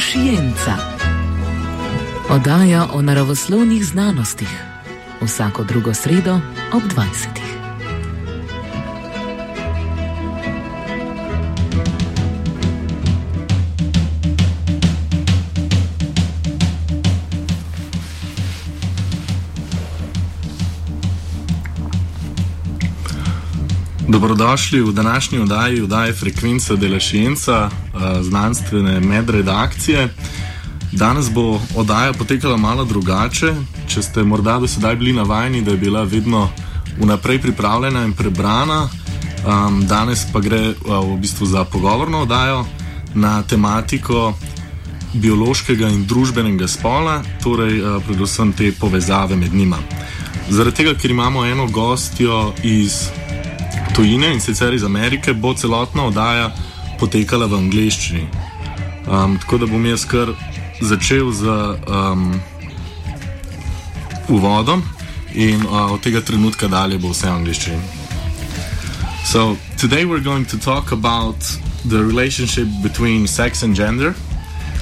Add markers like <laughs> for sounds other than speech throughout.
Scienza. Oddaja o naravoslovnih znanostih. Vsako drugo sredo ob 20. Dobrodošli v današnji oddaji, oddaji Frekvenca dela Šienca, eh, znanstvene medredakcije. Danes bo oddaja potekala malo drugače. Če ste morda do sedaj bili navajeni, da je bila vedno vnaprej pripravljena in prebrana, um, danes pa gre uh, v bistvu za pogovorno oddajo na tematiko biološkega in družbenega spola, torej uh, predvsem te povezave med njima. Zaradi tega, ker imamo eno gostjo iz tujine in sicer iz Amerike, bo celotna oddaja potekala v angleščini. Um, tako da bom jaz kar začel z um, uvodom in uh, od tega trenutka dalje bo vse v angleščini. So, today we're going to talk about the relationship between sex and gender,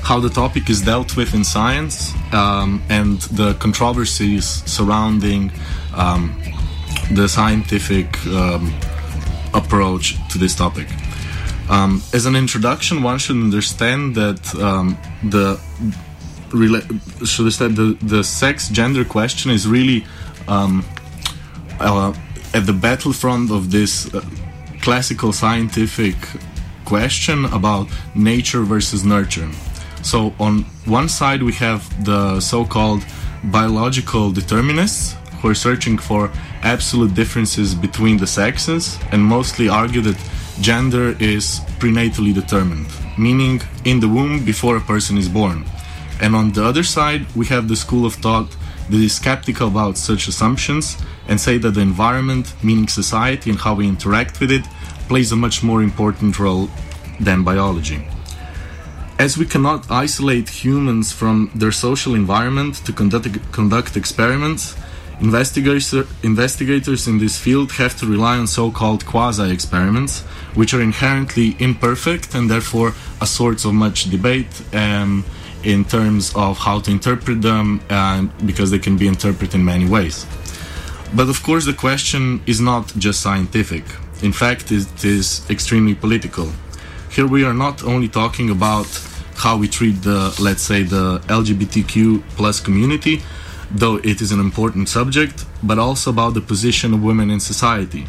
how the topic is dealt with in science, um, and the controversies surrounding um, the scientific um, approach to this topic. Um, as an introduction, one should understand that um, the should understand the, the sex gender question is really um, uh, at the battlefront of this uh, classical scientific question about nature versus nurture. So on one side we have the so-called biological determinists who are searching for absolute differences between the sexes and mostly argue that gender is prenatally determined, meaning in the womb before a person is born. And on the other side, we have the school of thought that is skeptical about such assumptions and say that the environment, meaning society and how we interact with it, plays a much more important role than biology. As we cannot isolate humans from their social environment to conduct, conduct experiments, Investigators, investigators in this field have to rely on so called quasi experiments, which are inherently imperfect and therefore a source of much debate um, in terms of how to interpret them, because they can be interpreted in many ways. But of course, the question is not just scientific. In fact, it is extremely political. Here we are not only talking about how we treat the, let's say, the LGBTQ plus community, though it is an important subject, but also about the position of women in society.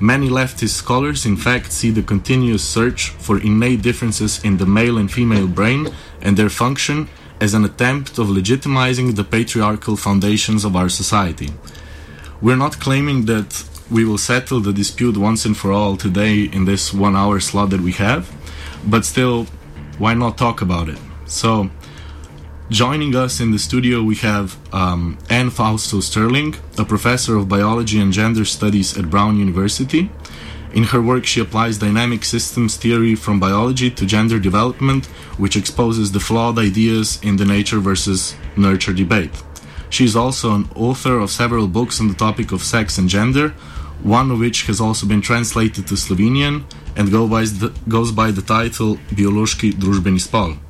Many leftist scholars, in fact, see the continuous search for innate differences in the male and female brain and their function as an attempt of legitimizing the patriarchal foundations of our society. We're not claiming that we will settle the dispute once and for all today in this one hour slot that we have, but still, why not talk about it? So, Joining us in the studio, we have um, Anne Fausto Sterling, a professor of biology and gender studies at Brown University. In her work, she applies dynamic systems theory from biology to gender development, which exposes the flawed ideas in the nature versus nurture debate. She is also an author of several books on the topic of sex and gender, one of which has also been translated to Slovenian and goes by the title Biološki družbeni spol.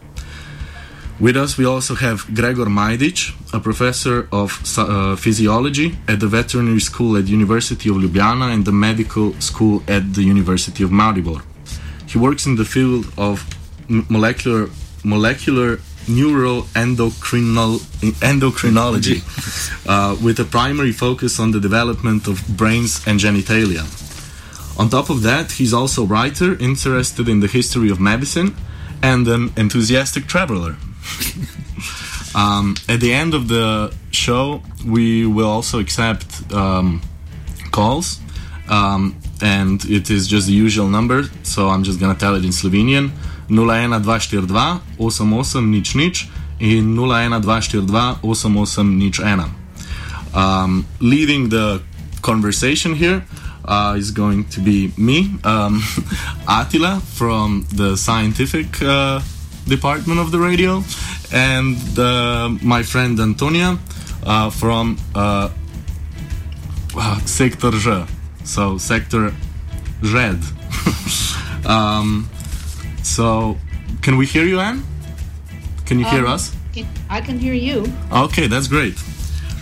With us, we also have Gregor Majdic, a professor of uh, physiology at the veterinary school at the University of Ljubljana and the medical school at the University of Maribor. He works in the field of molecular molecular neuroendocrinol endocrinology, <laughs> uh, with a primary focus on the development of brains and genitalia. On top of that, he's also a writer interested in the history of medicine and an enthusiastic traveler. <laughs> um, at the end of the show, we will also accept um, calls, um, and it is just the usual number. So I'm just gonna tell it in Slovenian: 01242 88 nič nič in 01242 88 nič. Um, leading the conversation here uh, is going to be me, um, <laughs> Attila from the scientific. Uh, department of the radio, and uh, my friend Antonia uh, from uh, uh Sector J, so Sector Red. <laughs> um, so, can we hear you, Anne? Can you hear us? I can hear you. Okay, that's great.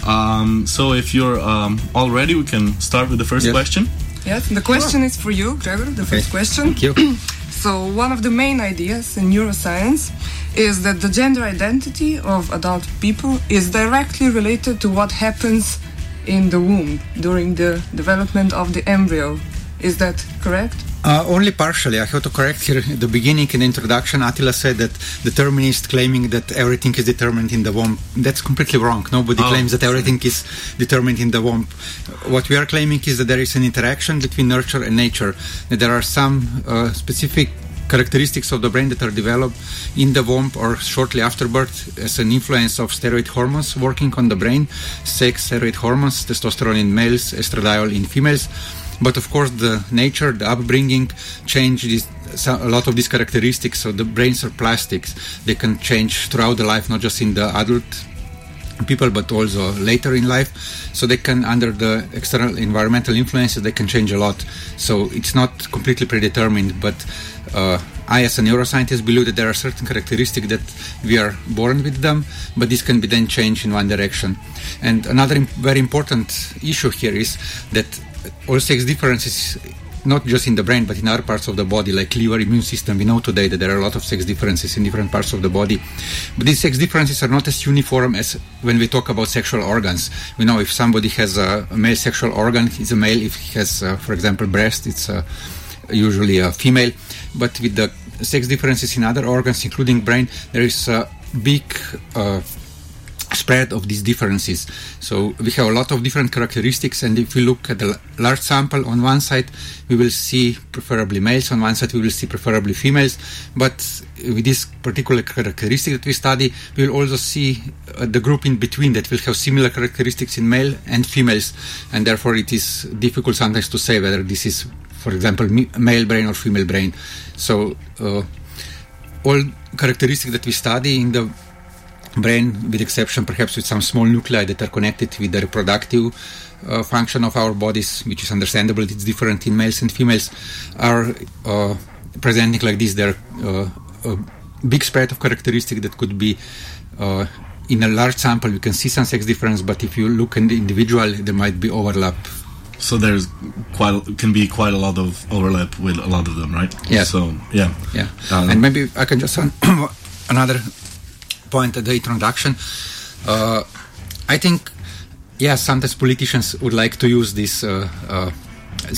Um, so if you're um, all ready, we can start with the first Yes. question. Yes, the question is for you, Gregor, the first question. Thank you. <clears throat> So, one of the main ideas in neuroscience is that the gender identity of adult people is directly related to what happens in the womb during the development of the embryo. Is that correct? Uh, only partially. I have to correct here at the beginning in the introduction. Attila said that determinist claiming that everything is determined in the womb. That's completely wrong. Nobody Oh. claims that everything is determined in the womb. What we are claiming is that there is an interaction between nurture and nature. That there are some uh, specific characteristics of the brain that are developed in the womb or shortly after birth as an influence of steroid hormones working on the brain, sex steroid hormones, testosterone in males, estradiol in females. But of course, the nature, the upbringing, change this, a lot of these characteristics. So the brains are plastics; they can change throughout the life, not just in the adult people, but also later in life. So they can, under the external environmental influences, they can change a lot. So it's not completely predetermined, but uh, I, as a neuroscientist, believe that there are certain characteristics that we are born with them, but this can be then changed in one direction. And another very important issue here is that all sex differences not just in the brain but in other parts of the body like liver immune system. We know today that there are a lot of sex differences in different parts of the body. But these sex differences are not as uniform as when we talk about sexual organs. We know if somebody has a, male sexual organ he's a male. If he has uh, for example breast it's uh, usually a female. But with the sex differences in other organs including brain there is a big uh, spread of these differences. So we have a lot of different characteristics, and if we look at the large sample on one side, we will see preferably males. On one side, we will see preferably females. But with this particular characteristic that we study, we will also see uh, the group in between that will have similar characteristics in male and females, and therefore it is difficult sometimes to say whether this is, for example, male brain or female brain. So. Uh, all characteristics that we study in the brain, with exception perhaps with some small nuclei that are connected with the reproductive uh, function of our bodies, which is understandable. It's different in males and females, are uh, presenting like this. They're uh, a big spread of characteristics that could be. Uh, in a large sample, you can see some sex difference, but if you look in the individual, there might be overlap. So there's quite can be quite a lot of overlap with a lot of them, right? Yes. So yeah. Yeah, Um, and maybe I can just <coughs> another point at the introduction. Uh, I think, yeah, sometimes politicians would like to use these uh, uh,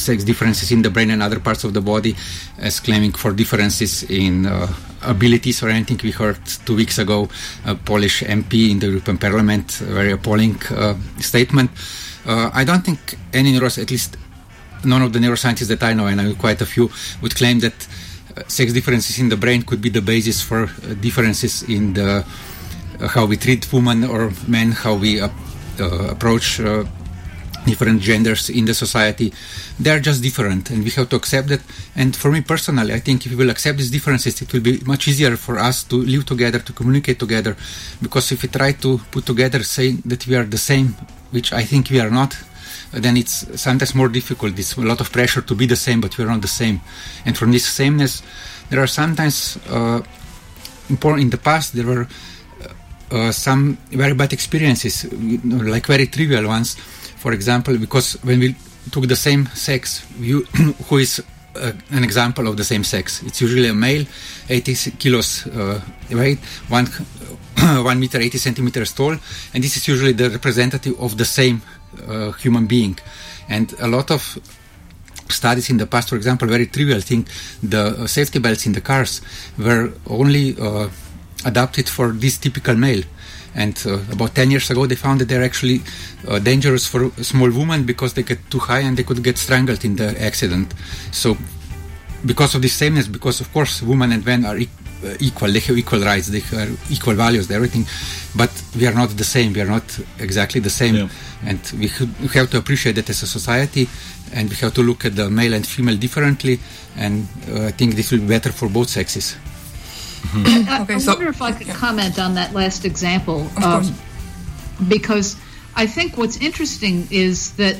sex differences in the brain and other parts of the body as claiming for differences in uh, abilities or anything. We heard two weeks ago a Polish MP in the European Parliament, very appalling uh, statement. Uh, I don't think any neuros, at least none of the neuroscientists that I know, and I know quite a few, would claim that sex differences in the brain could be the basis for differences in the how we treat women or men, how we uh, uh, approach uh, different genders in the society. They are just different, and we have to accept that. And for me personally, I think if we will accept these differences, it will be much easier for us to live together, to communicate together. Because if we try to put together, saying that we are the same, which I think we are not, then it's sometimes more difficult. It's a lot of pressure to be the same, but we're not the same. And from this sameness, there are sometimes uh, important. In the past, there were uh, some very bad experiences, you know, like very trivial ones. For example, because when we took the same sex, you, <coughs> who is uh, an example of the same sex? It's usually a male, 80 kilos uh, weight, one <coughs> one meter 80 centimeters tall, and this is usually the representative of the same uh, human being. And a lot of studies in the past, for example, very trivial thing, the uh, safety belts in the cars were only uh, adapted for this typical male. And uh, about 10 years ago, they found that they're actually uh, dangerous for small women because they get too high and they could get strangled in the accident. So, because of this sameness, because of course, women and men are e- uh, equal, they have equal rights, they have equal values, everything, but we are not the same, we are not exactly the same. Yeah. And we, we have to appreciate that as a society, and we have to look at the male and female differently, and uh, I think this will be better for both sexes. I, Okay, I so- wonder if I could comment on that last example. um, course. because I think what's interesting is that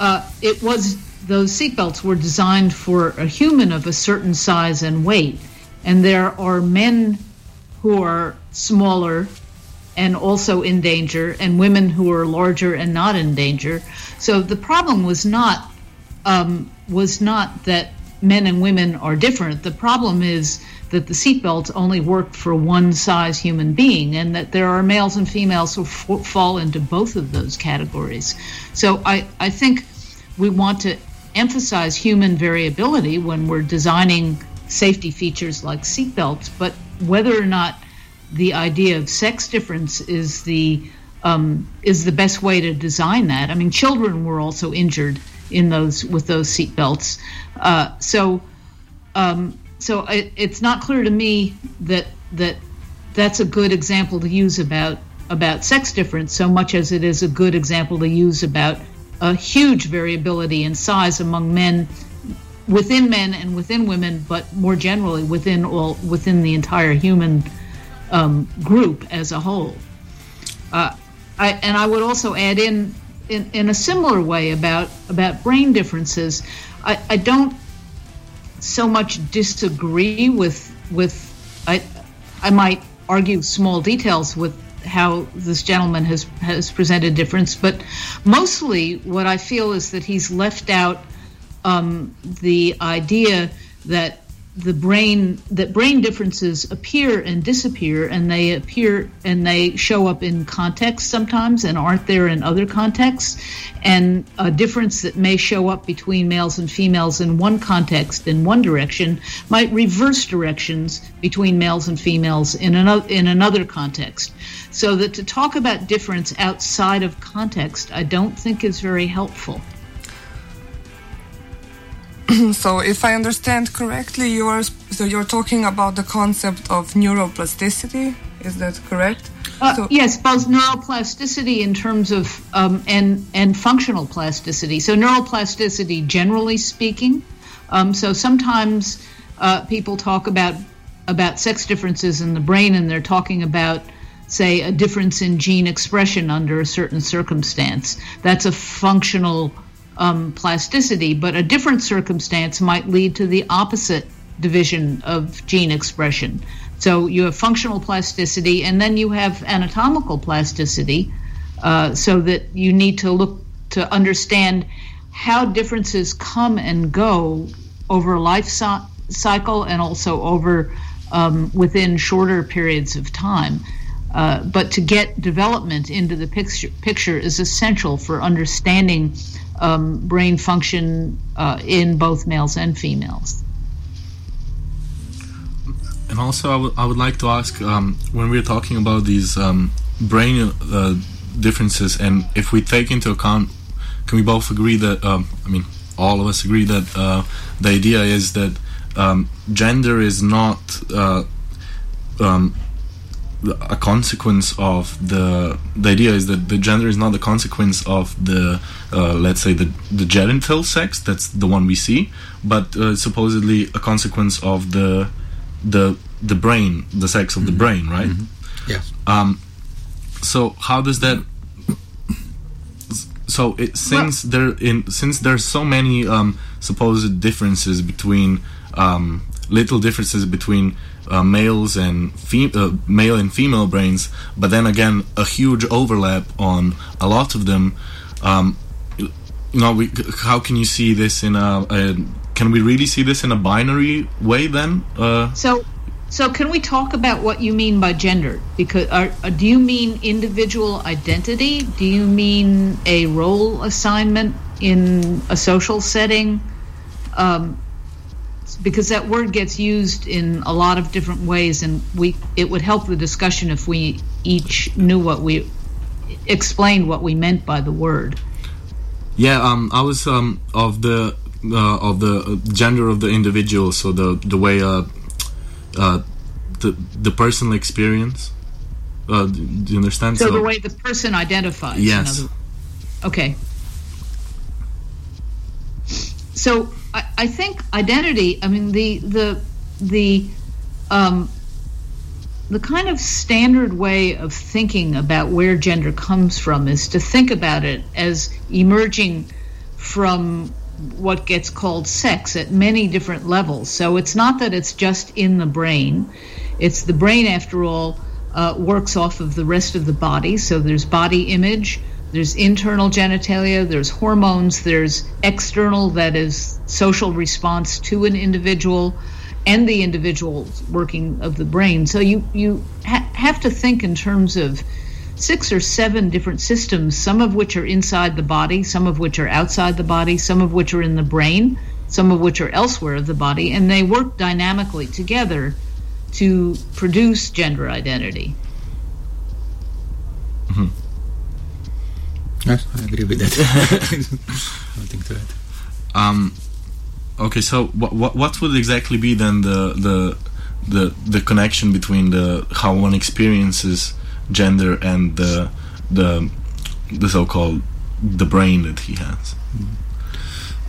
uh, it was those seatbelts were designed for a human of a certain size and weight, and there are men who are smaller and also in danger, and women who are larger and not in danger. So the problem was not um, was not that men and women are different. The problem is that the seatbelts only work for one size human being, and that there are males and females who f- fall into both of those categories. So I, I think we want to emphasize human variability when we're designing safety features like seatbelts, but whether or not the idea of sex difference is the um, is the best way to design that. I mean, children were also injured in those with those seatbelts, uh, so um, so it, it's not clear to me that that that's a good example to use about about sex difference so much as it is a good example to use about a huge variability in size among men within men and within women, but more generally within all within the entire human um, group as a whole. Uh, I, and I would also add in, in, in a similar way about about brain differences. I, I don't so much disagree with with I I might argue small details with how this gentleman has has presented difference, but mostly what I feel is that he's left out um, the idea that the brain that brain differences appear and disappear and they appear and they show up in context sometimes and aren't there in other contexts. And a difference that may show up between males and females in one context in one direction might reverse directions between males and females in another in another context. So that to talk about difference outside of context i don't think is very helpful <clears throat> so if I understand correctly, you are so you're talking about the concept of neuroplasticity. Is that correct? Uh, so, yes, both neuroplasticity in terms of um, and and functional plasticity. So neuroplasticity, generally speaking. Um, so sometimes uh, people talk about about sex differences in the brain, and they're talking about say a difference in gene expression under a certain circumstance. That's a functional um, plasticity, but a different circumstance might lead to the opposite division of gene expression. So you have functional plasticity, and then you have anatomical plasticity, uh, so that you need to look to understand how differences come and go over life so- cycle and also over um, within shorter periods of time. Uh, but to get development into the picture, picture is essential for understanding um, brain function uh, in both males and females. And also, I, w- I would like to ask um, when we're talking about these um, brain uh, differences, and if we take into account, can we both agree that, um, I mean, all of us agree that uh, the idea is that um, gender is not uh, um, a consequence of the the idea is that the gender is not the consequence of the uh, let's say the the genital sex that's the one we see but uh, supposedly a consequence of the the the brain the sex of mm-hmm. the brain right mm-hmm. yes um so how does that so it since well, there in since there's so many um supposed differences between um little differences between uh, males and fem- uh, male and female brains, but then again a huge overlap on a lot of them. Um, you know, we, how can you see this in a, a, Can we really see this in a binary way then? Uh, so, so can we talk about what you mean by gender? Because are, uh, do you mean individual identity? Do you mean a role assignment in a social setting? Um, because that word gets used in a lot of different ways, and we it would help the discussion if we each knew what we explained what we meant by the word. Yeah, um, I was um, of the uh, of the gender of the individual, so the the way uh, uh, the the personal experience. Uh, do you understand? So, so, the way the person identifies. Yes. Okay. So I, think identity. I mean the the the um, the kind of standard way of thinking about where gender comes from is to think about it as emerging from what gets called sex at many different levels. So it's not that it's just in the brain. It's the brain, after all, uh, works off of the rest of the body. So there's body image, there's internal genitalia, there's hormones, there's external, that is social response to an individual, and the individual's working of the brain. So you you ha- have to think in terms of six or seven different systems, some of which are inside the body, some of which are outside the body, some of which are in the brain, some of which are elsewhere of the body, and they work dynamically together to produce gender identity. Mm-hmm. Yes, I agree with that. <laughs> Nothing to add. Um, okay, so what, what what would exactly be then the the the the connection between the how one experiences gender and the the the so-called the brain that he has?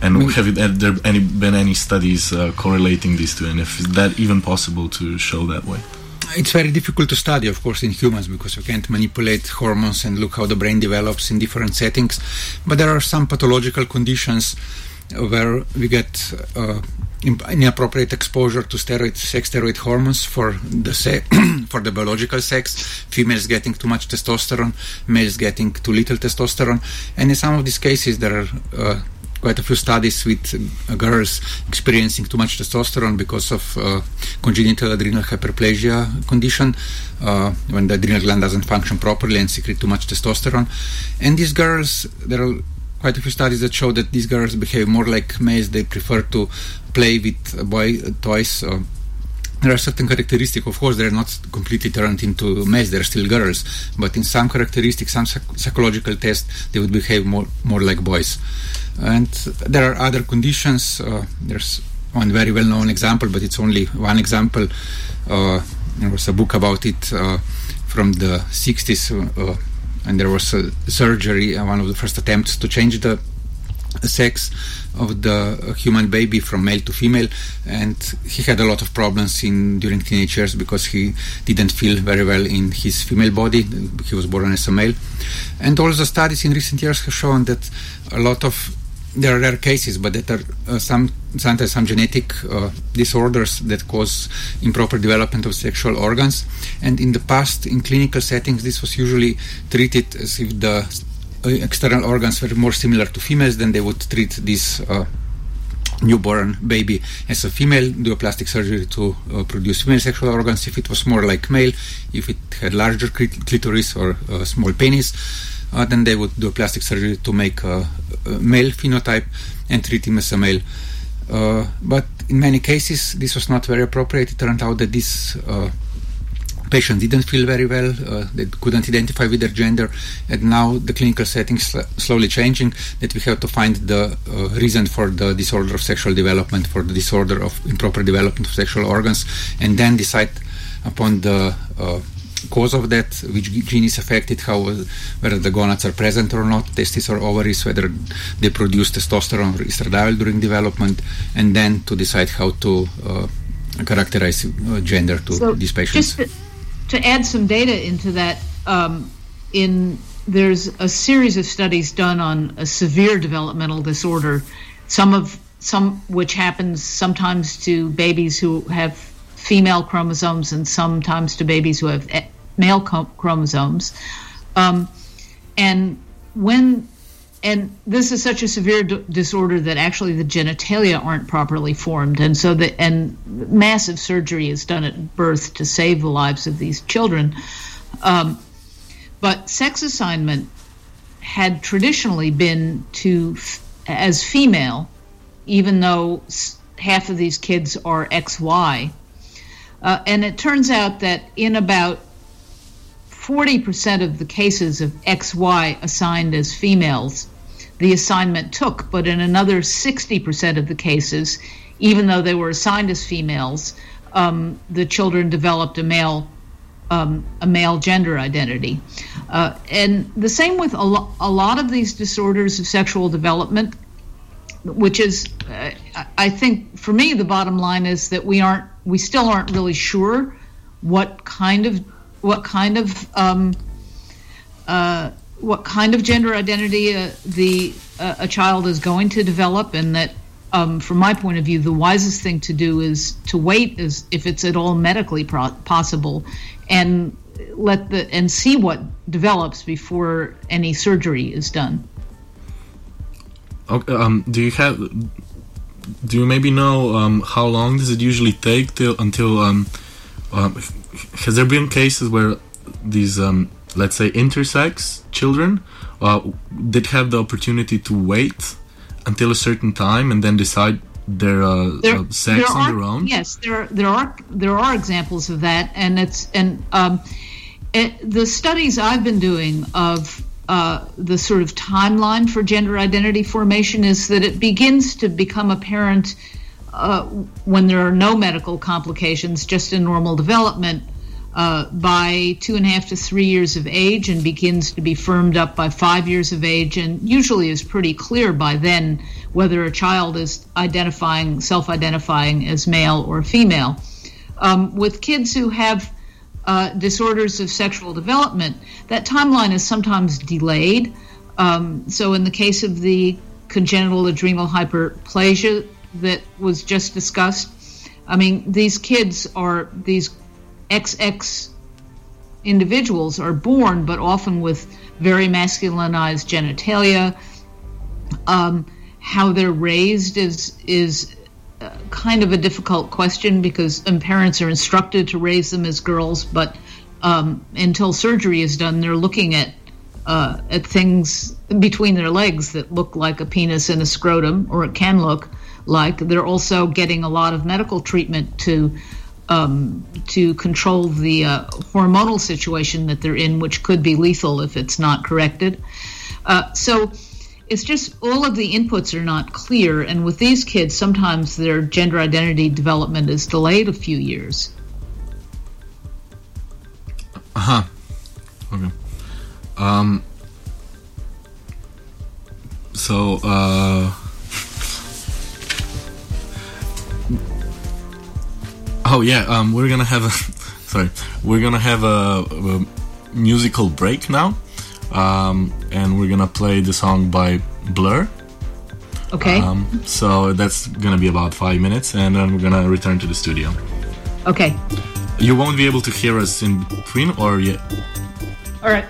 And have, it, have there any been any studies uh, correlating these two, and if is that even possible to show that way? It's very difficult to study, of course, in humans because you can't manipulate hormones and look how the brain develops in different settings. But there are some pathological conditions where we get uh, inappropriate exposure to steroid, sex steroid hormones for the se- <clears throat> for the biological sex. Females getting too much testosterone, males getting too little testosterone, and in some of these cases there are uh, quite a few studies with uh, girls experiencing too much testosterone because of uh, congenital adrenal hyperplasia condition, uh, when the adrenal gland doesn't function properly and secrete too much testosterone. And these girls, there are quite a few studies that show that these girls behave more like males. They prefer to play with boy toys. Uh, there are certain characteristics. Of course, they're not completely turned into males; they're still girls. But in some characteristics, some psych- psychological tests, they would behave more more like boys. And there are other conditions. Uh, there's one very well-known example, but it's only one example. Uh, there was a book about it uh, from the 60s, uh, and there was a surgery, uh, one of the first attempts to change the sex of the human baby from male to female. And he had a lot of problems in during teenage years because he didn't feel very well in his female body. He was born as a male. And all the studies in recent years have shown that a lot of there are rare cases, but that are uh, some sometimes some genetic uh, disorders that cause improper development of sexual organs. And in the past, in clinical settings, this was usually treated as if the external organs were more similar to females. Then they would treat this uh, newborn baby as a female, do a plastic surgery to uh, produce female sexual organs. If it was more like male, if it had larger clitoris or a small penis uh, then they would do a plastic surgery to make a, a male phenotype and treat him as a male. Uh, but in many cases, this was not very appropriate. It turned out that this uh, patient didn't feel very well. Uh, they couldn't identify with their gender, and now the clinical setting is sl- slowly changing. That we have to find the uh, reason for the disorder of sexual development, for the disorder of improper development of sexual organs, and then decide upon the uh, cause of that, which gene is affected, how whether the gonads are present or not, testes or ovaries, whether they produce testosterone or estradiol during development, and then to decide how to uh, characterize uh, gender to so these patients. Just to, add some data into that, um, in there's a series of studies done on a severe developmental disorder, some of some which happens sometimes to babies who have female chromosomes and sometimes to babies who have male chromosomes. Um, and when and this is such a severe d- disorder that actually the genitalia aren't properly formed, and so the and massive surgery is done at birth to save the lives of these children. Um, but sex assignment had traditionally been to as female, even though half of these kids are XY. Uh, and it turns out that in about 40% of the cases of XY assigned as females, the assignment took, but in another 60% of the cases, even though they were assigned as females, um, the children developed a male um, a male gender identity. Uh, and the same with a, lo- a, lot of these disorders of sexual development, which is, uh, I think, for me, the bottom line is that we aren't, we still aren't really sure what kind of what kind of um, uh, what kind of gender identity uh, the uh, a child is going to develop, and that um, from my point of view, the wisest thing to do is to wait, as if it's at all medically pro- possible, and let the and see what develops before any surgery is done. Okay, um, do you have? Do you maybe know um, how long does it usually take till until? Um, um, has there been cases where these, um, let's say, intersex children uh, did have the opportunity to wait until a certain time and then decide their uh, There- uh, sex there on are- their own? Yes, there there are there are examples of that, and it's and um, it, the studies I've been doing of uh, the sort of timeline for gender identity formation is that it begins to become apparent uh, when there are no medical complications, just in normal development. Uh, by two and a half to three years of age, and begins to be firmed up by five years of age, and usually is pretty clear by then whether a child is identifying, self identifying as male or female. Um, with kids who have uh, disorders of sexual development, that timeline is sometimes delayed. Um, so, in the case of the congenital adrenal hyperplasia that was just discussed, I mean, these kids are these XX individuals are born, but often with very masculinized genitalia. Um, how they're raised is is uh, kind of a difficult question because um, parents are instructed to raise them as girls, but um, until surgery is done, they're looking at uh, at things between their legs that look like a penis and a scrotum, or it can look like. They're also getting a lot of medical treatment to um, to control the uh, hormonal situation that they're in, which could be lethal if it's not corrected. Uh, so it's just all of the inputs are not clear, and with these kids, sometimes their gender identity development is delayed a few years. Uh huh. Okay. Um. So, uh. Oh yeah. Um. We're gonna have a. <laughs> Sorry. We're gonna have a, a musical break now. Um. And we're gonna play the song by Blur. Okay. Um. So that's gonna be about five minutes, and then we're gonna return to the studio. okay. You won't be able to hear us in between, or yeah. All right.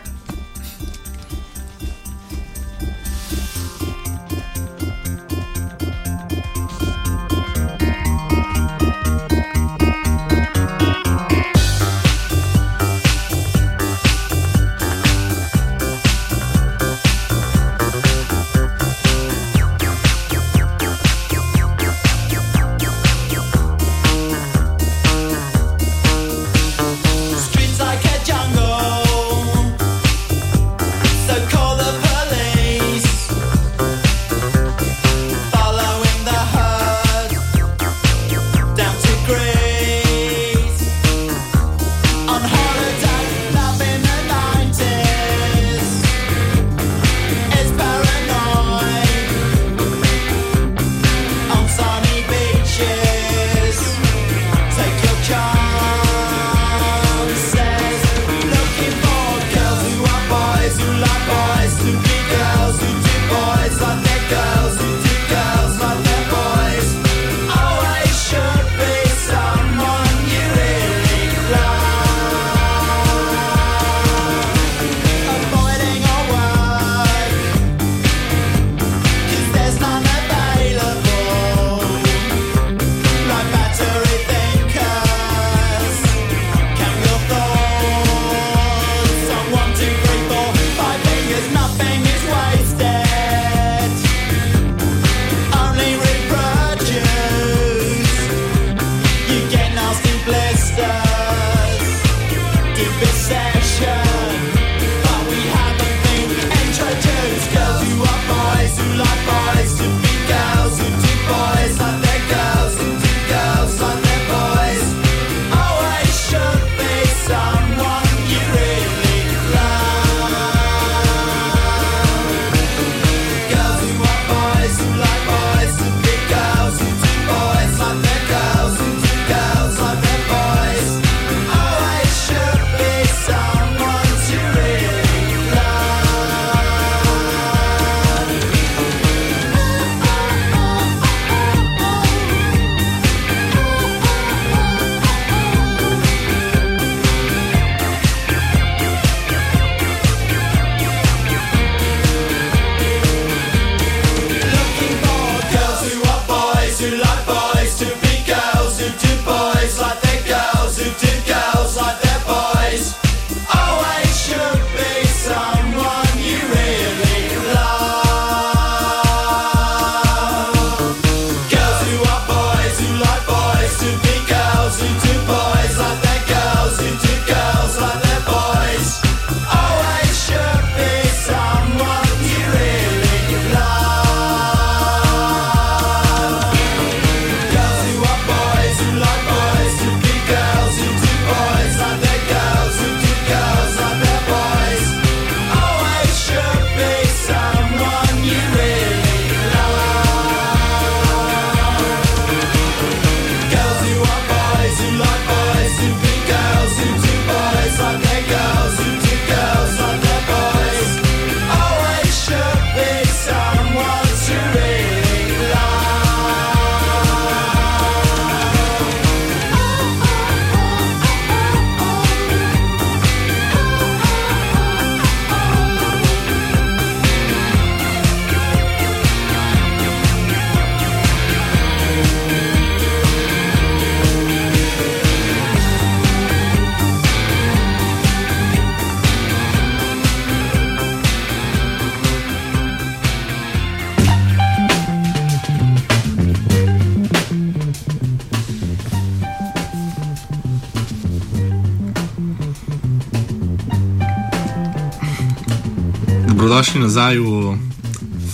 Dobrodošli nazaj v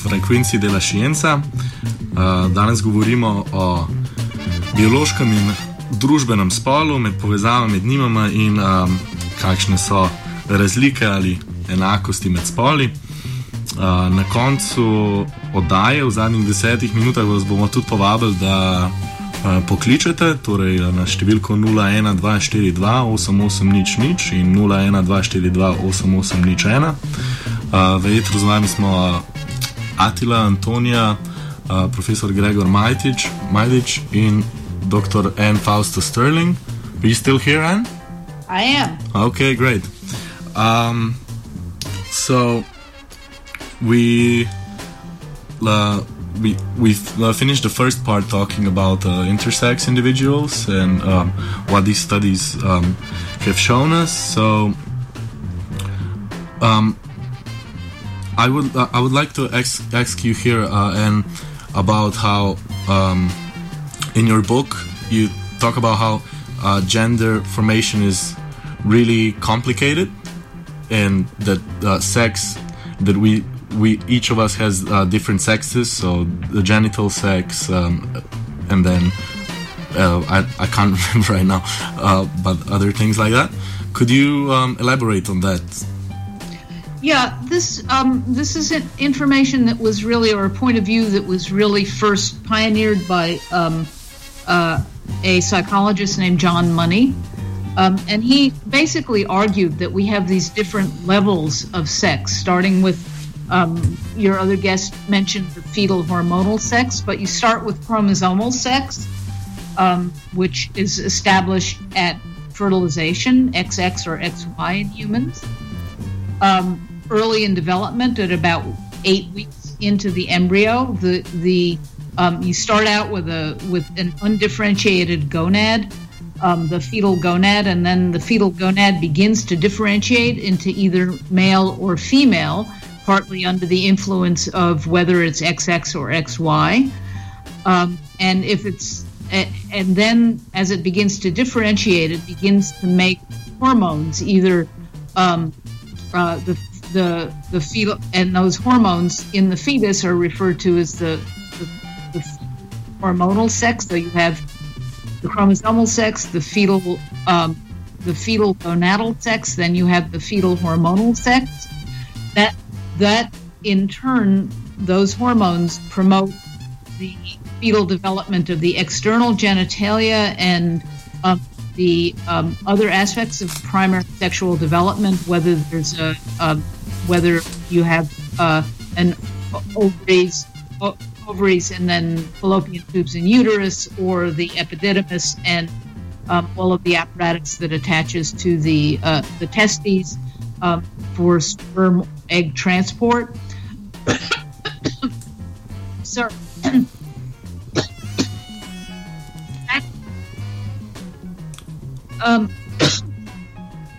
frekvenci dela Šijenca. Uh, danes govorimo o biološkem in družbenem spolu, med povezavami med njima in um, kakšne so razlike ali enakosti med spoli. Uh, na koncu oddaje, v zadnjih desetih minutah, vas bomo tudi povabili, da pokličete torej na številko 01242-8800 in 01242-8801. Uh, v etru z vami smo Atila, Antonija, profesor Gregor Majtič, Majdič in dr. Anne Fausto Sterling. Are you still here, Anne? I am. Okay, great. Um, so we uh, we we've uh, finished the first part talking about uh, intersex individuals and um, what these studies um, have shown us. So um, I would uh, I would like to ask, ask you here uh, and about how um, in your book you talk about how uh, gender formation is really complicated and that uh, sex that we we each of us has uh, different sexes. So the genital sex um, and then uh, I, I can't <laughs> remember right now uh, but other things like that. Could you um, elaborate on that Yeah, this um, this is information that was really, or a point of view that was really first pioneered by um, uh, a psychologist named John Money, um, and he basically argued that we have these different levels of sex, starting with um, your other guest mentioned the fetal hormonal sex, but you start with chromosomal sex, um, which is established at fertilization, XX or XY in humans. Um, early in development, at about eight weeks into the embryo, the the um, you start out with a with an undifferentiated gonad, um, the fetal gonad, and then the fetal gonad begins to differentiate into either male or female, partly under the influence of whether it's XX or XY. Um, and if it's and then as it begins to differentiate, it begins to make hormones either um, uh, the the the fetal and those hormones in the fetus are referred to as the, the, the hormonal sex. So you have the chromosomal sex, the fetal um, the fetal gonadal sex, then you have the fetal hormonal sex. That that in turn, those hormones promote the fetal development of the external genitalia and um, the um, other aspects of primary sexual development, whether there's a, um whether you have uh, an ovaries, ovaries and then fallopian tubes and uterus, or the epididymis and um, all of the apparatus that attaches to the uh, the testes um, for sperm egg transport. <coughs> Sir. <coughs> um.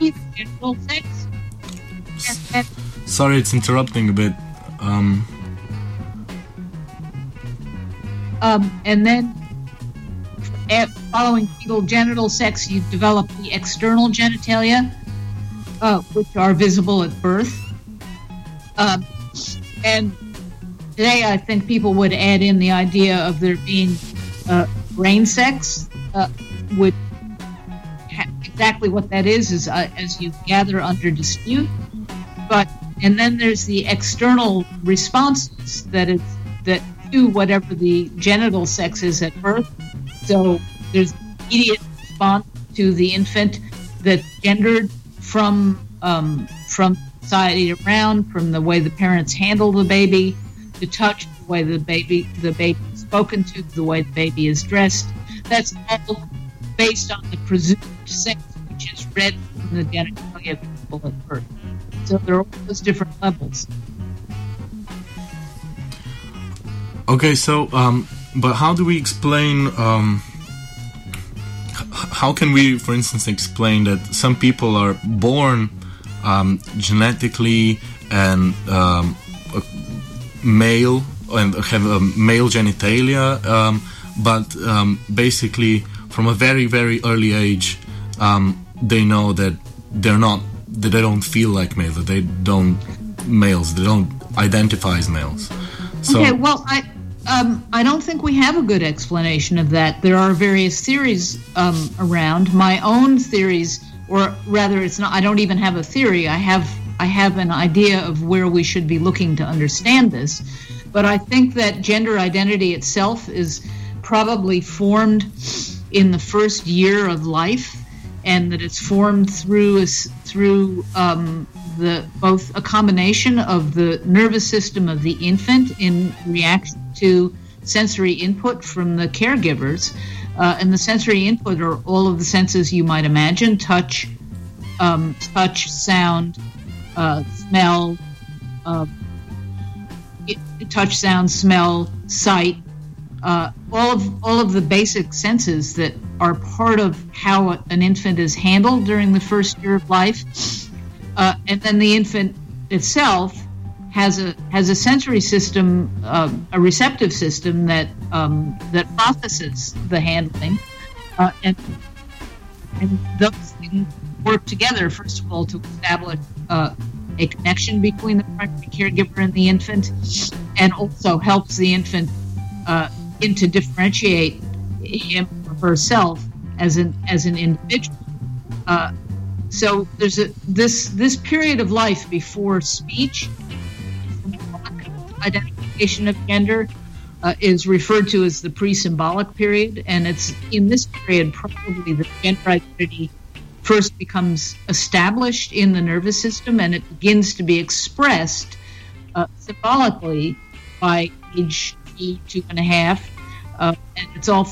<coughs> Sorry it's interrupting a bit um, um, and then following fetal genital sex, you develop the external genitalia, uh, which are visible at birth. Um, and today, I think people would add in the idea of there being uh, brain sex, uh, which exactly what that is is uh, as you gather under dispute. But and then there's the external responses that do whatever the genital sex is at birth. So there's immediate response to the infant that's gendered from um, from society around, from the way the parents handle the baby, the touch, the way the baby the baby is spoken to, the way the baby is dressed. That's all based on the presumed sex, which is read from the genitalia of people at birth. So there are all those different levels. Okay, so um, but how do we explain? Um, how can we, for instance, explain that some people are born um, genetically and um, male and have a male genitalia, um, but um, basically from a very very early age um, they know that they're not that they don't feel like males, that they don't males. They don't identify as males. So, okay, well, I um, I don't think we have a good explanation of that. There are various theories um, around. My own theories, or rather, it's not. I don't even have a theory. I have I have an idea of where we should be looking to understand this. But I think that gender identity itself is probably formed in the first year of life, and that it's formed through through um, the both a combination of the nervous system of the infant in reaction to sensory input from the caregivers, uh, and the sensory input are all of the senses you might imagine: touch, um, touch, sound, uh, smell. Uh, touch, sound, smell, sight, uh, all of all of the basic senses that are part of how an infant is handled during the first year of life, uh, and then the infant itself has a has a sensory system, uh, a receptive system that um, that processes the handling, uh, and and those things work together. First of all, to establish uh, a connection between the primary caregiver and the infant, and also helps the infant uh, to differentiate him herself as an as an individual. Uh, so there's a this this period of life before speech, identification of gender. Uh, is referred to as the pre-symbolic period, and it's in this period probably the gender identity first becomes established in the nervous system and it begins to be expressed uh, symbolically by age two, two and a half. Uh, and it's all,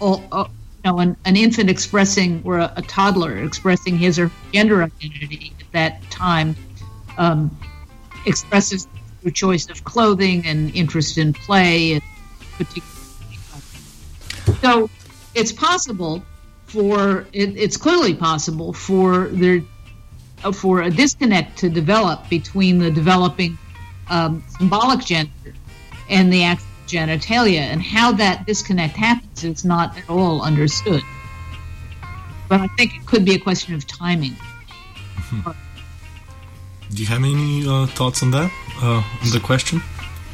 you know, an, an, infant expressing or a, a, toddler expressing his or her gender identity at that time um, expresses through choice of clothing and interest in play and particular. So it's possible for it, it's clearly possible for there for a disconnect to develop between the developing um, symbolic gender and the actual genitalia, and how that disconnect happens is not at all understood. But I think it could be a question of timing. Mm-hmm. <laughs> Do you have any uh, thoughts on that, uh, on the question?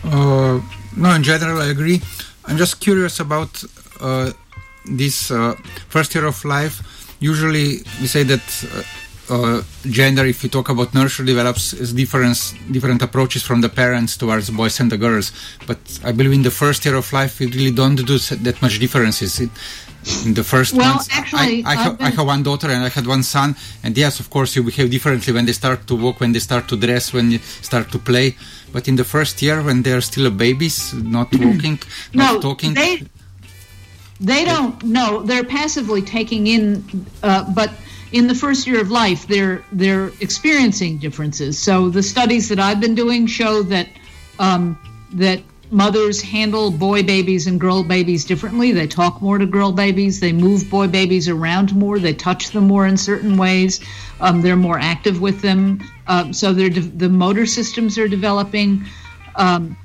Uh, no, in general, I agree. I'm just curious about uh, this uh, first year of life, usually we say that uh, gender, if you talk about nurture, develops is different different approaches from the parents towards boys and the girls. But I believe in the first year of life, we really don't do that much differences. It, in the first well, months, actually, I, I, have, I, have, one daughter and I had one son, and yes, of course, you behave differently when they start to walk, when they start to dress, when you start to play. But in the first year, when they are still babies, not <clears throat> walking, no, not talking, they, they don't know. They're passively taking in, uh, but in the first year of life, they're they're experiencing differences. So the studies that I've been doing show that um, that mothers handle boy babies and girl babies differently. They talk more to girl babies. They move boy babies around more. They touch them more in certain ways. Um, they're more active with them. Um, so de- the motor systems are developing. Um,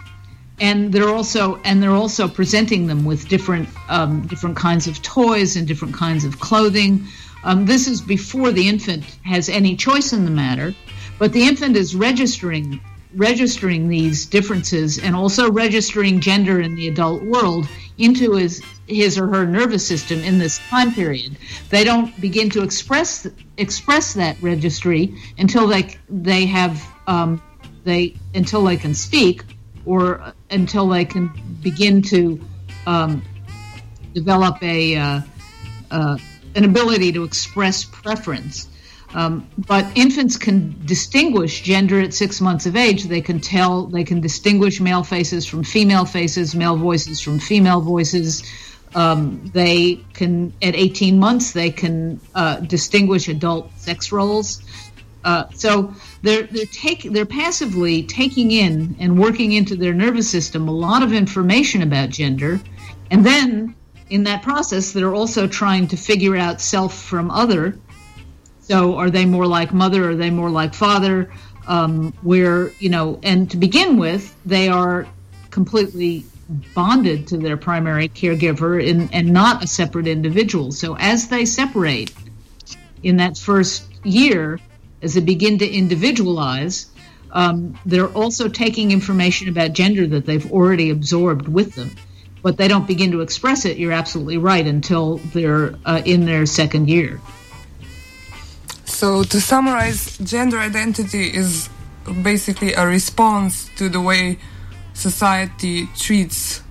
and they're also and they're also presenting them with different um, different kinds of toys and different kinds of clothing. Um, this is before the infant has any choice in the matter, but the infant is registering registering these differences and also registering gender in the adult world into his his or her nervous system in this time period. They don't begin to express express that registry until they they have um, they until they can speak or until they can begin to um, develop a uh, uh, an ability to express preference. Um, but infants can distinguish gender at six months of age. They can tell, they can distinguish male faces from female faces, male voices from female voices. Um, they can, at 18 months, they can uh, distinguish adult sex roles. Uh, so they're they're take they're passively taking in and working into their nervous system a lot of information about gender, and then in that process they're also trying to figure out self from other. So are they more like mother? Are they more like father? Um, where you know, and to begin with, they are completely bonded to their primary caregiver in, and not a separate individual. So as they separate in that first year, as they begin to individualize, um, they're also taking information about gender that they've already absorbed with them, but they don't begin to express it. You're absolutely right until they're uh, in their second year. So, to summarize, gender identity is basically a response to the way society treats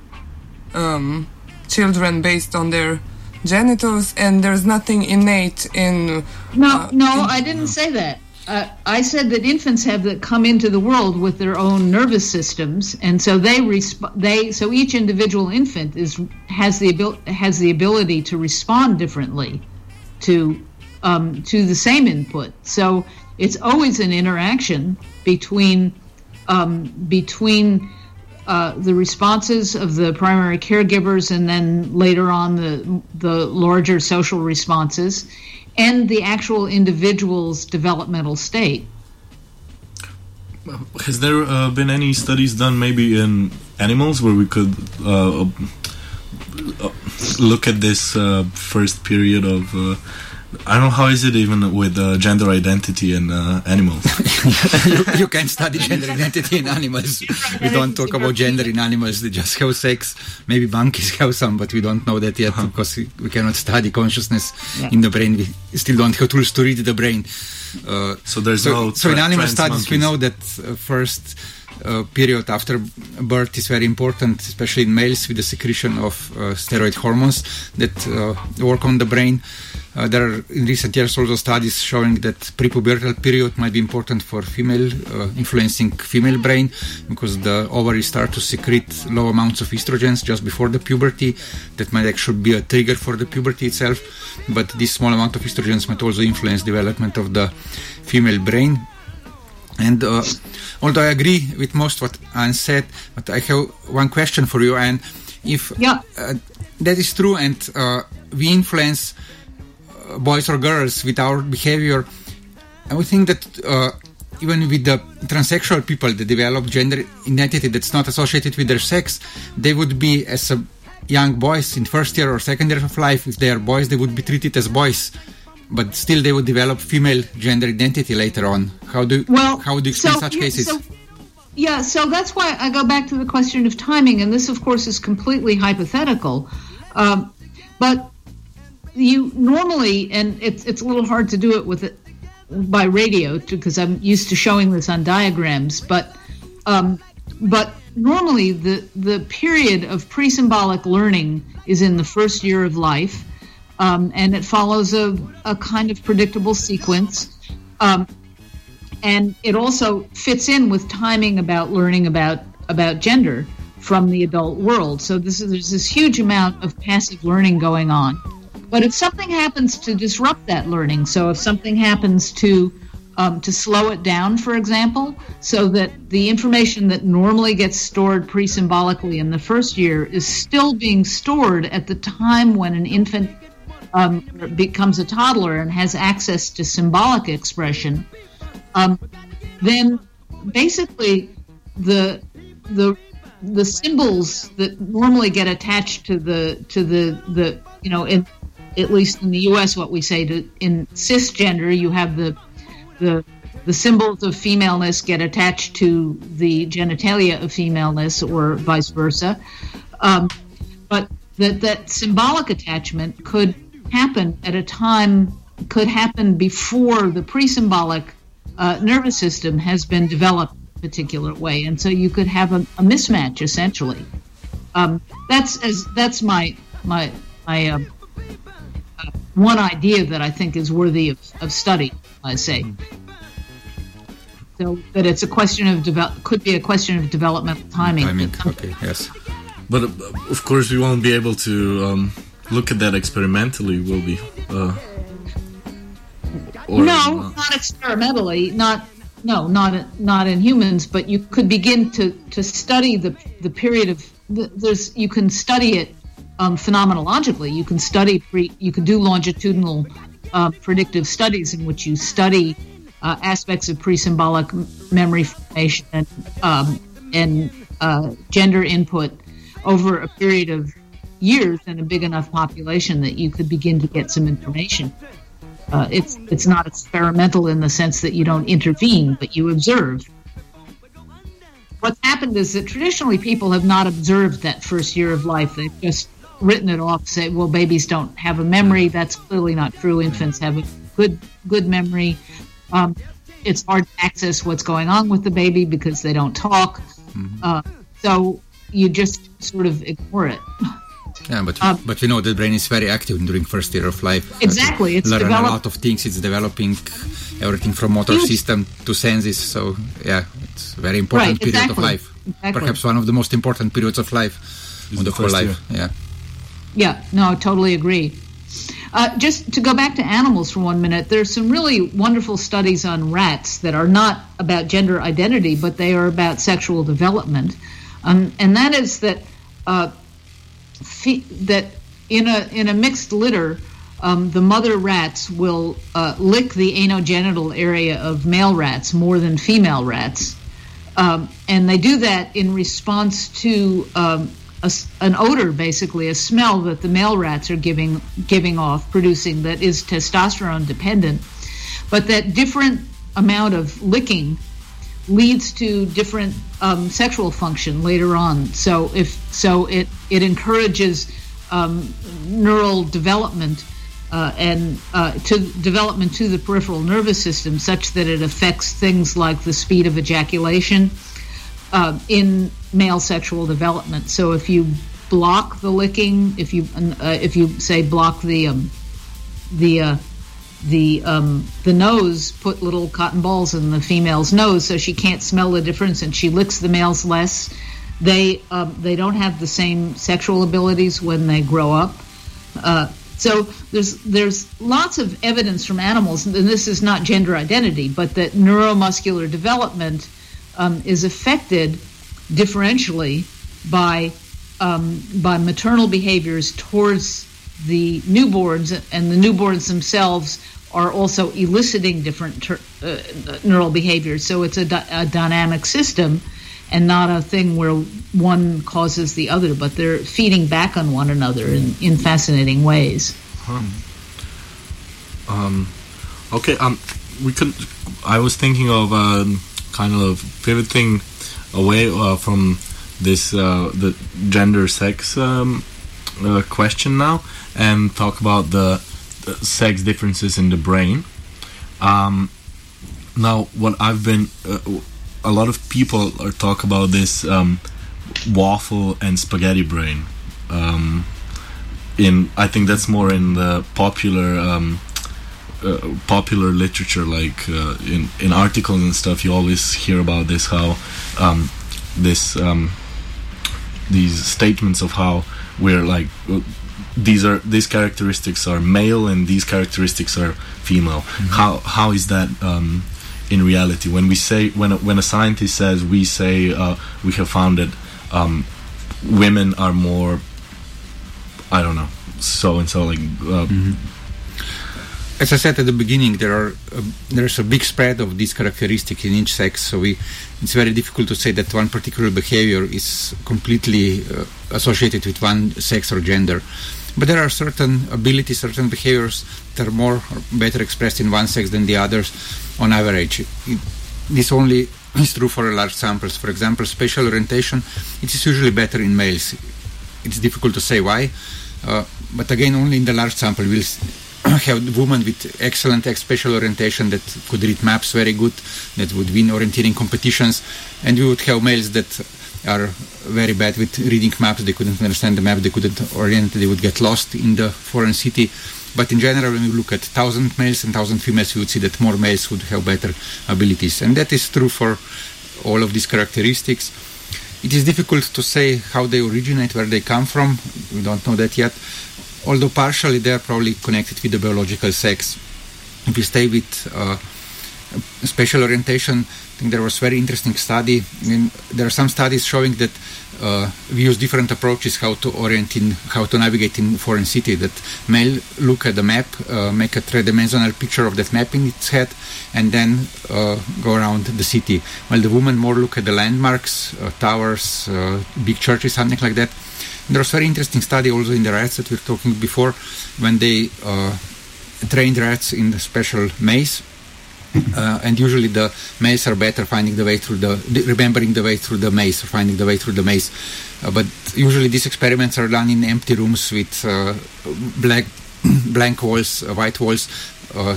um, children based on their genitals, and there's nothing innate in. No, uh, no, I didn't say that. Uh, I said that infants have that come into the world with their own nervous systems, and so they resp- they so each individual infant is has the abil- has the ability to respond differently to um, to the same input. So it's always an interaction between um, between uh, the responses of the primary caregivers and then later on the the larger social responses and the actual individual's developmental state. Has there uh, been any studies done maybe in animals where we could uh, uh, look at this uh, first period of uh, I don't know how is it even with uh, gender identity in uh, animals. <laughs> you, you can study gender identity in animals. <laughs> We don't talk about gender in animals. They just have sex. Maybe monkeys have some, but we don't know that yet Uh-huh. because we, we cannot study consciousness Yeah. in the brain. We still don't have tools to read the brain. Uh, So there's so, no so in animal trans studies, we know that uh, first uh, period after birth is very important, especially in males with the secretion of uh, steroid hormones that uh, work on the brain. Uh, there are in recent years also studies showing that prepubertal period might be important for female, uh, influencing female brain because the ovaries start to secrete low amounts of estrogens just before the puberty. That might actually be a trigger for the puberty itself. But this small amount of estrogens might also influence development of the female brain. And uh, although I agree with most what Anne said, but I have one question for you, Anne. If Yeah. uh, that is true, and uh, we influence boys or girls with our behavior, and we think that uh, even with the transsexual people that develop gender identity that's not associated with their sex, they would be as a young boys in first year or second year of life. If they are boys, they would be treated as boys. But still, they would develop female gender identity later on. How do Well, how do you explain so- such cases? so- yeah, so that's why I go back to the question of timing, and this, of course, is completely hypothetical. Um, but you normally, and it's it's a little hard to do it with it by radio because I'm used to showing this on diagrams, but um, but normally the the period of pre-symbolic learning is in the first year of life, um, and it follows a, a kind of predictable sequence. Um, and it also fits in with timing about learning about about gender from the adult world. So this is, there's this huge amount of passive learning going on. But if something happens to disrupt that learning, so if something happens to um, to slow it down, for example, so that the information that normally gets stored pre-symbolically in the first year is still being stored at the time when an infant um, becomes a toddler and has access to symbolic expression, um, then basically the the the symbols that normally get attached to the to the the you know in at least in the U.S. what we say to in cisgender you have the the the symbols of femaleness get attached to the genitalia of femaleness or vice versa um, but that that symbolic attachment could happen at a time could happen before the pre-symbolic uh, nervous system has been developed in a particular way, and so you could have a, a mismatch essentially. Um, that's as that's my my my um, one idea that I think is worthy of, of study. I'd say. So that it's a question of develop could be a question of developmental timing. I mean, okay, yes. But uh, of course, we won't be able to um, look at that experimentally, will we? Uh, or, no, uh, not experimentally, not no, not not in humans, but you could begin to to study the the period of the, there's you can study it um, phenomenologically. You can study pre, you can do longitudinal uh, predictive studies in which you study uh, aspects of pre-symbolic memory formation and um, and uh, gender input over a period of years in a big enough population that you could begin to get some information. Uh, it's it's not experimental in the sense that you don't intervene, but you observe. what's happened is that traditionally people have not observed that first year of life. They've just written it off, say, well, babies don't have a memory. That's clearly not true. Infants have a good good memory. Um, it's hard to access what's going on with the baby because they don't talk. Uh, so you just sort of ignore it. <laughs> Yeah, but Um, but we know the brain is very active during first year of life. Exactly, it's learn develop- a lot of things. It's developing everything from motor Huge. system to senses. So yeah, it's a very important Right, period of exactly, life. exactly. Perhaps one of the most important periods of life, Is of the the whole first life. Yeah. Yeah, no, I totally agree. Uh, just to go back to animals for one minute, there's some really wonderful studies on rats that are not about gender identity, but they are about sexual development, um, and that is that uh, fe- that in a in a mixed litter, um, the mother rats will uh, lick the anogenital area of male rats more than female rats um, and they do that in response to um, a an odor, basically a smell that the male rats are giving giving off, producing that is testosterone dependent, but that different amount of licking leads to different um, sexual function later on. So if so, it it encourages um, neural development uh, and uh, to development to the peripheral nervous system, such that it affects things like the speed of ejaculation uh, in male sexual development. So if you block the licking, if you uh, if you say block the um, the uh, the um, the nose, put little cotton balls in the female's nose so she can't smell the difference, and she licks the males less. They um, they don't have the same sexual abilities when they grow up. Uh, so there's there's lots of evidence from animals, and this is not gender identity, but that neuromuscular development um, is affected differentially by um, by maternal behaviors towards the newborns, and the newborns themselves are also eliciting different ter- uh, neural behaviors. So it's a, dynamic system, and not a thing where one causes the other, but they're feeding back on one another in, in fascinating ways. Um, okay. Um, we could. I was thinking of um, kind of pivoting away uh, from this uh, the gender sex um, uh, question now and talk about the, the sex differences in the brain. Um, now, what I've been uh, a lot of people are talk about this um, waffle and spaghetti brain. Um, in I think that's more in the popular um, uh, popular literature, like uh, in in articles and stuff. You always hear about this how um, this um, these statements of how we're like these are these characteristics are male and these characteristics are female. How how is that? Um, in reality, when we say when a, when a scientist says we say uh, we have found that um, women are more I don't know so and so like uh, As I said at the beginning, there are uh, there's a big spread of these characteristics in each sex, so we it's very difficult to say that one particular behavior is completely uh, associated with one sex or gender. But there are certain abilities, certain behaviors that are more or better expressed in one sex than the others on average. It, this only is true for large samples. For example, spatial orientation, it is usually better in males. It's difficult to say why, uh, but again, only in the large sample we'll <clears throat> have women with excellent spatial orientation that could read maps very good, that would win orienteering competitions, and we would have males that are very bad with reading maps. They couldn't understand the map. They couldn't orient. They would get lost in the foreign city. But in general, when we look at thousand males and thousand females, we would see that more males would have better abilities, and that is true for all of these characteristics. It is difficult to say how they originate, where they come from. We don't know that yet. Although partially they are probably connected with the biological sex. If we stay with uh, spatial orientation, I think there was very interesting study. There are some studies showing that uh, we use different approaches how to orient in, how to navigate in foreign city. That male look at the map, uh, make a three-dimensional picture of that map in its head, and then uh, go around the city. While the woman more look at the landmarks, uh, towers, uh, big churches, something like that. And there was very interesting study also in the rats that we were talking before, when they uh, trained rats in the special maze Uh, and usually the males are better finding the way through the remembering the way through the maze or finding the way through the maze. Uh, but usually these experiments are done in empty rooms with uh, black <clears throat> blank walls, uh, white walls, uh,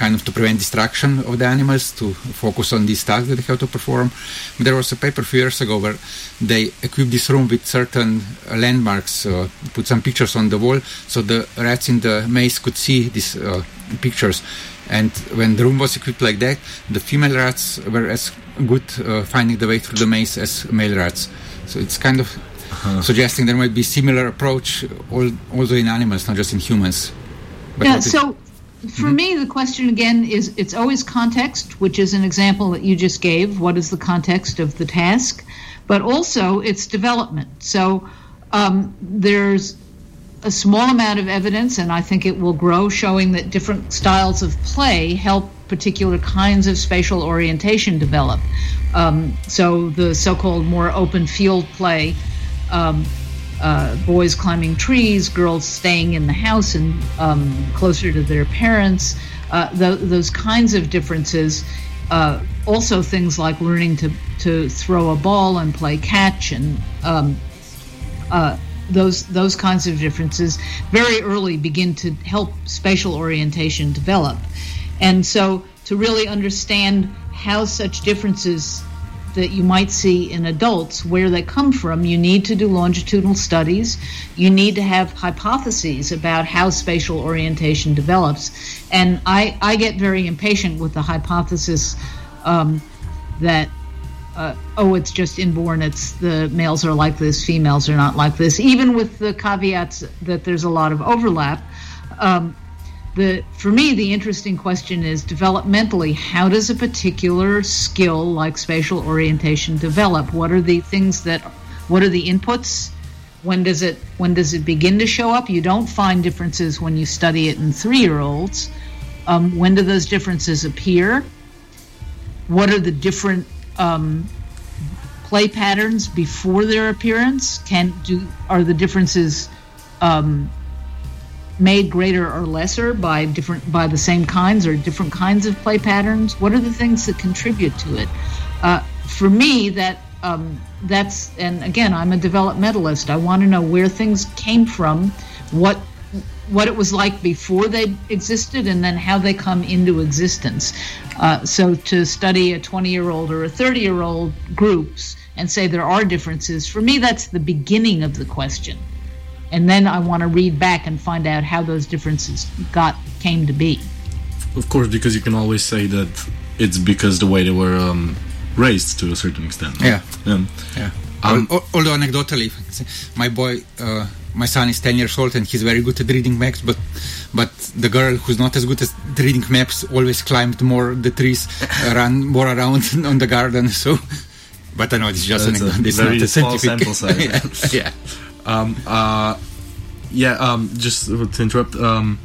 kind of to prevent distraction of the animals to focus on these tasks that they have to perform. There was a paper a few years ago where they equipped this room with certain uh, landmarks, uh, put some pictures on the wall, so the rats in the maze could see these uh, pictures. And when the room was equipped like that, the female rats were as good uh, finding the way through the maze as male rats. So it's kind of suggesting there might be similar approach al- also in animals, not just in humans. But yeah, what it- so for me, the question again is it's always context, which is an example that you just gave. What is the context of the task? But also it's development. So um, there's a small amount of evidence, and I think it will grow, showing that different styles of play help particular kinds of spatial orientation develop. Um, so the so called more open field play. Um, uh, boys climbing trees, girls staying in the house and um, closer to their parents, uh, th- those kinds of differences. Uh, also, things like learning to, to throw a ball and play catch and um, uh, those those kinds of differences very early begin to help spatial orientation develop. And so, to really understand how such differences that you might see in adults, where they come from, you need to do longitudinal studies. You need to have hypotheses about how spatial orientation develops. And I, I get very impatient with the hypothesis um, that, uh, oh, it's just inborn, it's the males are like this, females are not like this, even with the caveats that there's a lot of overlap. Um, the for me the interesting question is developmentally how does a particular skill like spatial orientation develop? What are the things that what are the inputs? When does it when does it begin to show up? You don't find differences when you study it in three year olds um, when do those differences appear? What are the different um, play patterns before their appearance? Can do are the differences um, made greater or lesser by different by the same kinds or different kinds of play patterns? What are the things that contribute to it? Uh, for me, that um, that's and again, I'm a developmentalist. I want to know where things came from, what what it was like before they existed, and then how they come into existence. Uh, so to study a 20 year old or a 30 year old groups and say there are differences, for me, that's the beginning of the question and then I want to read back and find out how those differences got came to be. Of course, because you can always say that it's because the way they were um, raised to a certain extent. Yeah. Um, Yeah. Um, Al- al- although anecdotally, my boy, uh, my son is 10 years old and he's very good at reading maps, but but the girl who's not as good at reading maps always climbed more the trees, uh, ran more around <laughs> on the garden. So, but I know it's just That's a. It's very not a small scientific. sample size. <laughs> yeah. yeah. Um, uh, yeah, um, just to interrupt. Um,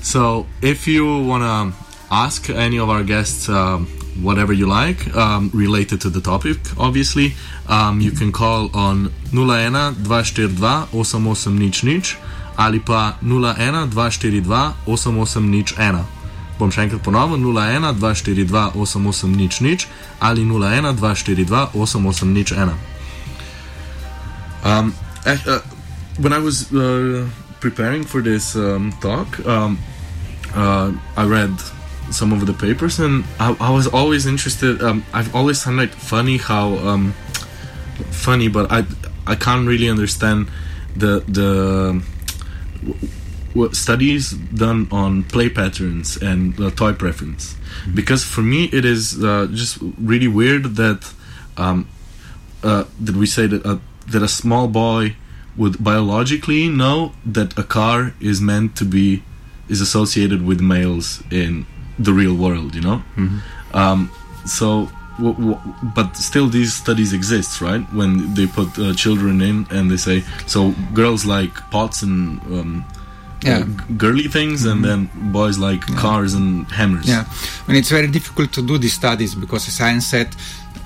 so, if you want to ask any of our guests um, whatever you like um, related to the topic, obviously, um, you can call on 01 242 8800 ali pa 01 242 8801. Bom še enkrat ponovil 01 242 8800 ali 01 242 8801. Um, uh, when I was uh, preparing for this um, talk, um, uh, I read some of the papers, and I, I was always interested. Um, I've always found it funny how um, funny, but I I can't really understand the the studies done on play patterns and uh, toy preference, because for me it is uh, just really weird that um, uh, that we say that uh, that a small boy would biologically know that a car is meant to be is associated with males in the real world you know? Um, so w- w- but still these studies exist right? When they put uh, children in and they say so girls like pots and um, Yeah. uh, g- girly things and then boys like cars and hammers. Yeah, and it's very difficult to do these studies because, as science said,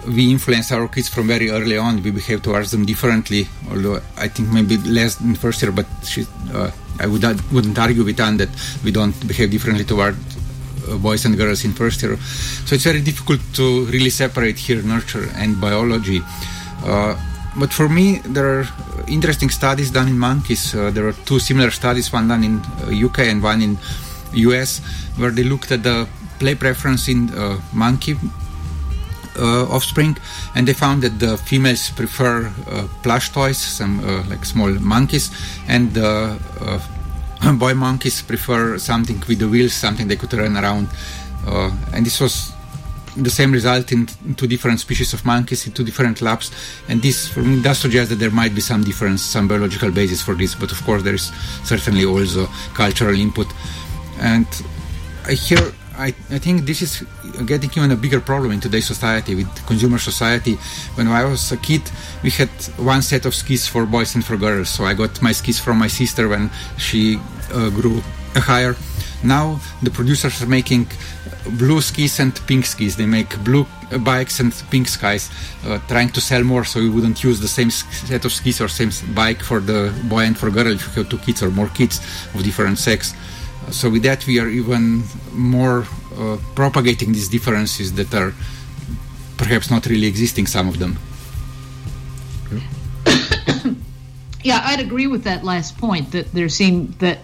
we influence our kids from very early on. We behave towards them differently, although I think maybe less in first year. But she, uh, I would wouldn't argue with Anne that we don't behave differently toward uh, boys and girls in first year. So it's very difficult to really separate here nurture and biology. Uh, but for me, there are interesting studies done in monkeys. Uh, there are two similar studies, one done in UK uh, and one in US, where they looked at the play preference in uh, monkey offspring, and they found that the females prefer uh, plush toys, some uh, like small monkeys, and the <laughs> boy monkeys prefer something with the wheels, something they could run around. and this was the same result in two different species of monkeys in two different labs, and this for me does suggest that there might be some difference, some biological basis for this. But of course, there is certainly also cultural input, and I hear I, I think this is getting even a bigger problem in today's society with consumer society. When I was a kid, we had one set of skis for boys and for girls. So I got my skis from my sister when she uh, grew higher. Now the producers are making blue skis and pink skis. They make blue bikes and pink skies, uh, trying to sell more so you wouldn't use the same set of skis or same bike for the boy and for girl if you have two kids or more kids of different sex. So with that, we are even more uh, propagating these differences that are perhaps not really existing. Some of them. yeah, <coughs> I'd agree with that last point. That there seem that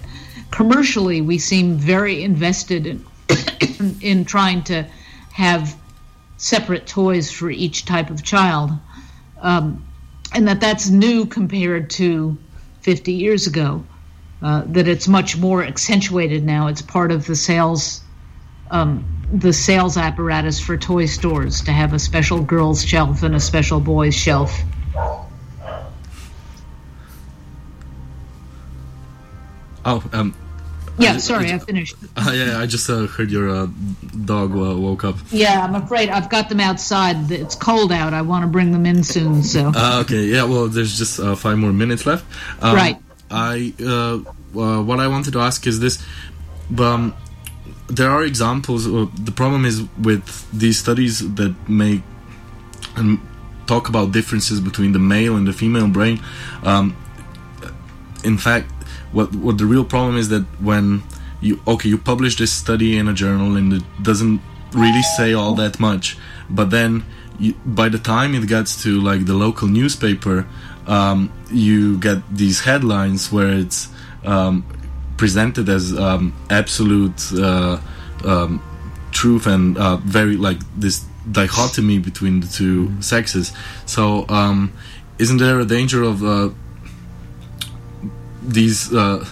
commercially we seem very invested in <coughs> in trying to have separate toys for each type of child, um, and that that's new compared to 50 years ago uh, that it's much more accentuated now. It's part of the sales, um, the sales apparatus for toy stores to have a special girls shelf and a special boys shelf. Oh, um, yeah, sorry, I, I finished. <laughs> Uh, yeah, I just uh, heard your uh, dog uh, woke up. Yeah, I'm afraid I've got them outside. It's cold out. I want to bring them in soon. So. Uh, okay, yeah. Well, there's just uh, five more minutes left. Um, right. I uh, uh, what I wanted to ask is this: um, there are examples. Uh, the problem is with these studies that make and talk about differences between the male and the female brain. Um, in fact, what what the real problem is that when you okay you publish this study in a journal and it doesn't really say all that much, but then you, by the time it gets to like the local newspaper um, you get these headlines where it's um, presented as um, absolute uh, um, truth and uh, very like this dichotomy between the 2 mm-hmm. sexes. So, um, isn't there a danger of uh, these uh,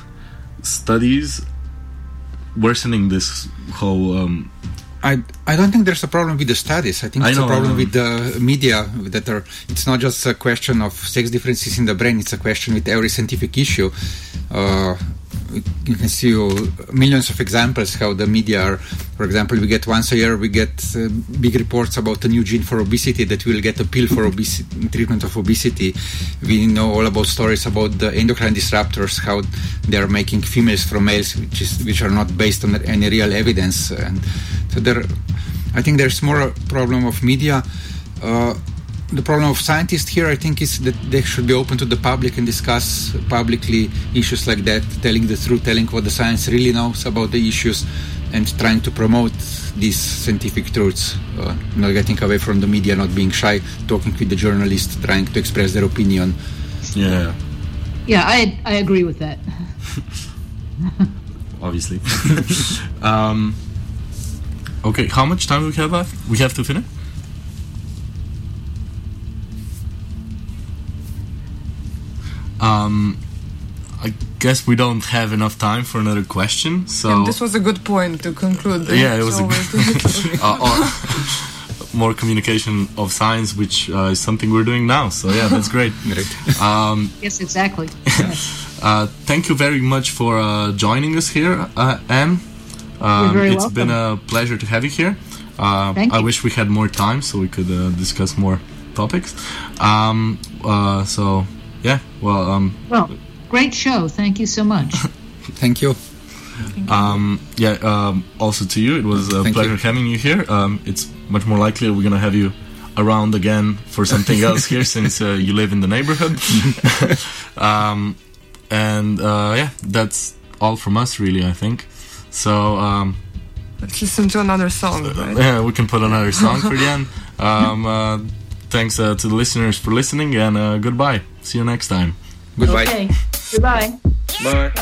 studies worsening this whole um, I I don't think there's a problem with the studies. I think it's I know, a problem with the media that are. It's not just a question of sex differences in the brain. It's a question with every scientific issue. Uh, you can see millions of examples how the media are. For example, we get once a year we get uh, big reports about a new gene for obesity that will get a pill for obesity, treatment of obesity. We know all about stories about the endocrine disruptors, how they are making females from males, which is which are not based on any real evidence. And so there, I think there's more a problem of media. Uh, the problem of scientists here, I think, is that they should be open to the public and discuss publicly issues like that, telling the truth, telling what the science really knows about the issues, and trying to promote these scientific truths, uh, not getting away from the media, not being shy, talking with the journalists, trying to express their opinion. Yeah. Yeah, I I agree with that. <laughs> Obviously. <laughs> um, okay, how much time do we have left? We have to finish. Um, I guess we don't have enough time for another question. So and this was a good point to conclude. Yeah, it was a good, <laughs> uh, uh, more communication of science, which uh, is something we're doing now. So yeah, that's great. <laughs> Um, yes, exactly. <laughs> Uh, thank you very much for uh, joining us here, uh, Anne. Um, it's welcome. been a pleasure to have you here. Uh, Thank I you. wish we had more time so we could discuss more topics. Um, so yeah, well, um, well, great show. Thank you so much. <laughs> Thank you. Um, yeah, um, also to you, it was a Thank pleasure you. having you here. Um, it's much more likely we're gonna have you around again for something else here <laughs> since uh, you live in the neighborhood. <laughs> um, and uh, yeah, that's all from us, really. I think. So um, let's listen to another song, right? Yeah, we can put another song for the end. Um, uh, thanks uh, to the listeners for listening, and uh, goodbye. See you next time. Goodbye. Okay. Goodbye. Bye.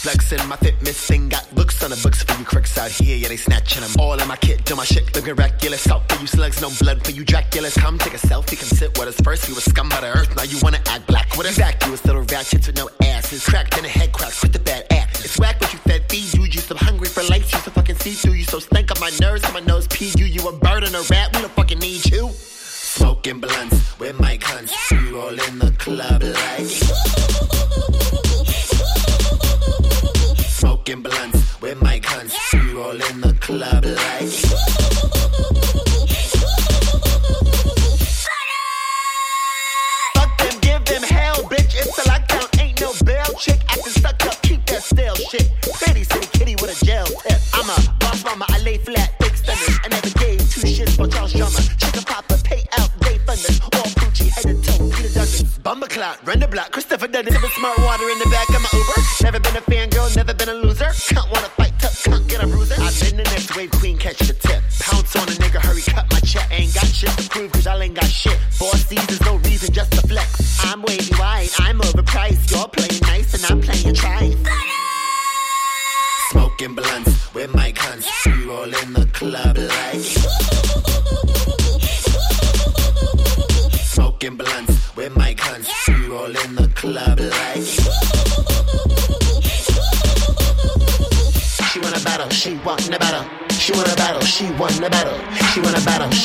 Flexing my fitness thing, got books on the books for you crooks out here. Yeah, they snatching them all in my kit. Do my shit look miraculous. Salt for you slugs, no blood for you Draculas. Come take a selfie, come sit with us. First, we were scum by the earth. Now you wanna act black with us. Vacuous little ratchets with no asses. Cracked in the head cracks with the bad act. It's whack what you fed feed you. You so hungry for life, you so fucking see through. You so stank up my nerves, on my nose pee you. You a bird and a rat, we don't fucking need you. Smoking blunts with my cunts. We roll in the club like. Smoking blunts with my cunts. We roll in the club like. Fuck them, give them hell, bitch. It's a lockdown, ain't no bail. Chick acting stuck up, keep that stale shit. Pretty city kitty with a gel tip. I'm a run the block. Christopher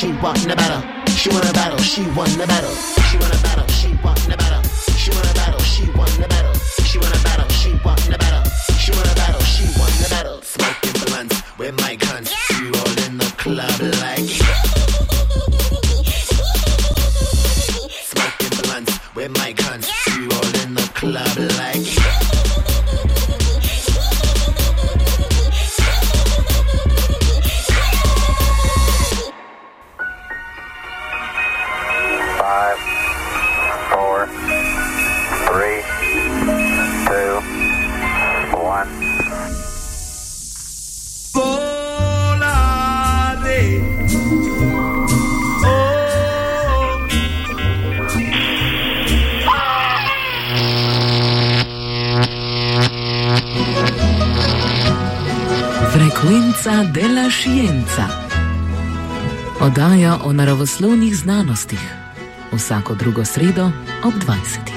she won the battle. She won the battle, she won the battle. Oddaja o naravoslovnih znanostih. Vsako drugo sredo ob 20.